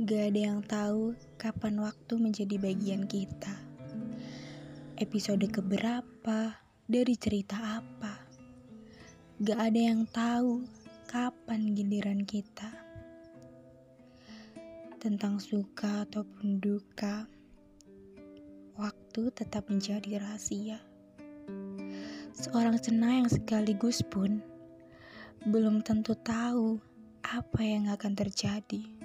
Gak ada yang tahu kapan waktu menjadi bagian kita. Episode keberapa dari cerita apa? Gak ada yang tahu kapan giliran kita. Tentang suka ataupun duka, waktu tetap menjadi rahasia. Seorang cena yang sekaligus pun belum tentu tahu apa yang akan terjadi.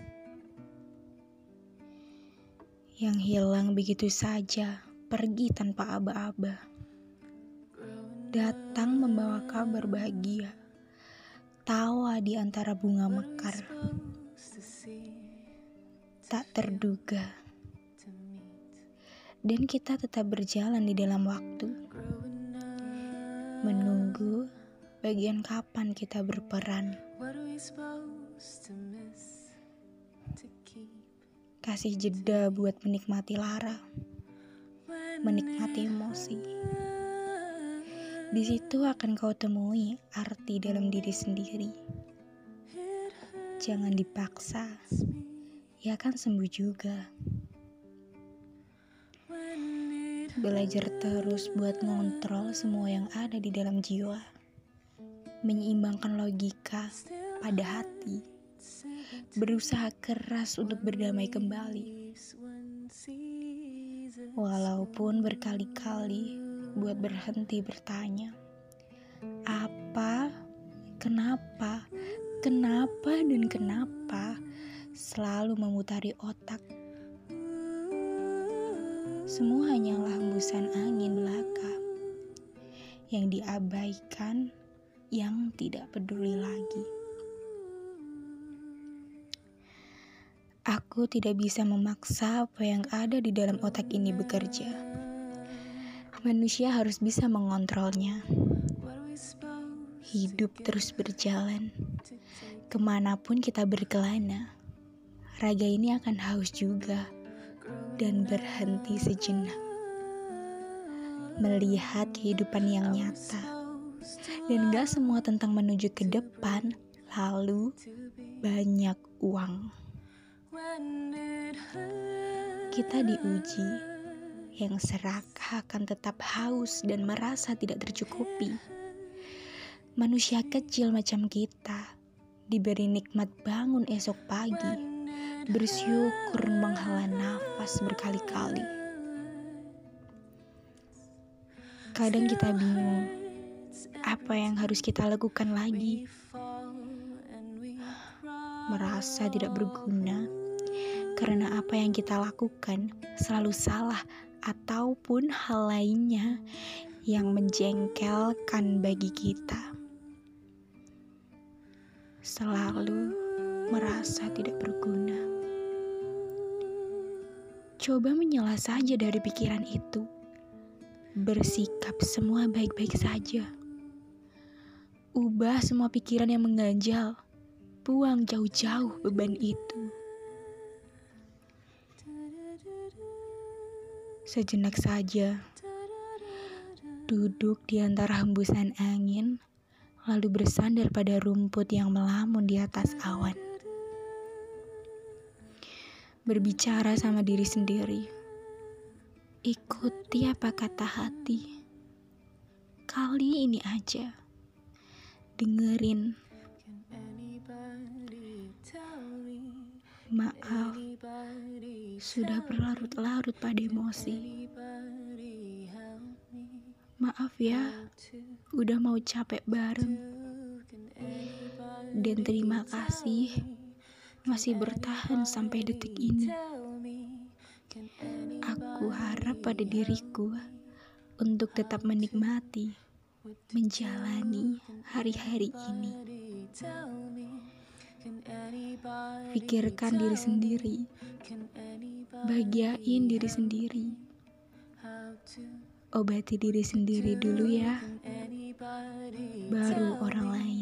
Yang hilang begitu saja, pergi tanpa aba-aba. Datang membawa kabar bahagia, tawa di antara bunga mekar. Tak terduga. Dan kita tetap berjalan di dalam waktu. Menunggu bagian kapan kita berperan. Kasih jeda buat menikmati lara, menikmati emosi. Di situ akan kau temui arti dalam diri sendiri. Jangan dipaksa, ya kan sembuh juga. Belajar terus buat ngontrol semua yang ada di dalam jiwa menyeimbangkan logika pada hati, berusaha keras untuk berdamai kembali. Walaupun berkali-kali buat berhenti bertanya, apa, kenapa, kenapa, dan kenapa selalu memutari otak. Semua hanyalah hembusan angin belaka yang diabaikan yang tidak peduli lagi. Aku tidak bisa memaksa apa yang ada di dalam otak ini bekerja. Manusia harus bisa mengontrolnya. Hidup terus berjalan. Ke mana pun kita berkelana, raga ini akan haus juga dan berhenti sejenak. Melihat kehidupan yang nyata dan gak semua tentang menuju ke depan, lalu banyak uang. Kita diuji, yang serakah akan tetap haus dan merasa tidak tercukupi. Manusia kecil macam kita diberi nikmat bangun esok pagi, bersyukur menghela nafas berkali-kali. Kadang kita bingung apa yang harus kita lakukan lagi. Merasa tidak berguna karena apa yang kita lakukan selalu salah ataupun hal lainnya yang menjengkelkan bagi kita. Selalu merasa tidak berguna. Coba menyalah saja dari pikiran itu. Bersikap semua baik-baik saja. Ubah semua pikiran yang mengganjal. Buang jauh-jauh beban itu. Sejenak saja, duduk di antara hembusan angin, lalu bersandar pada rumput yang melamun di atas awan. Berbicara sama diri sendiri. Ikuti apa kata hati. Kali ini aja dengerin. Maaf, sudah berlarut-larut pada emosi. Maaf ya, udah mau capek bareng. Dan terima kasih masih bertahan sampai detik ini. Aku harap pada diriku untuk tetap menikmati menjalani hari-hari ini. Pikirkan diri sendiri, bahagiain diri sendiri, obati diri sendiri dulu ya, baru orang lain.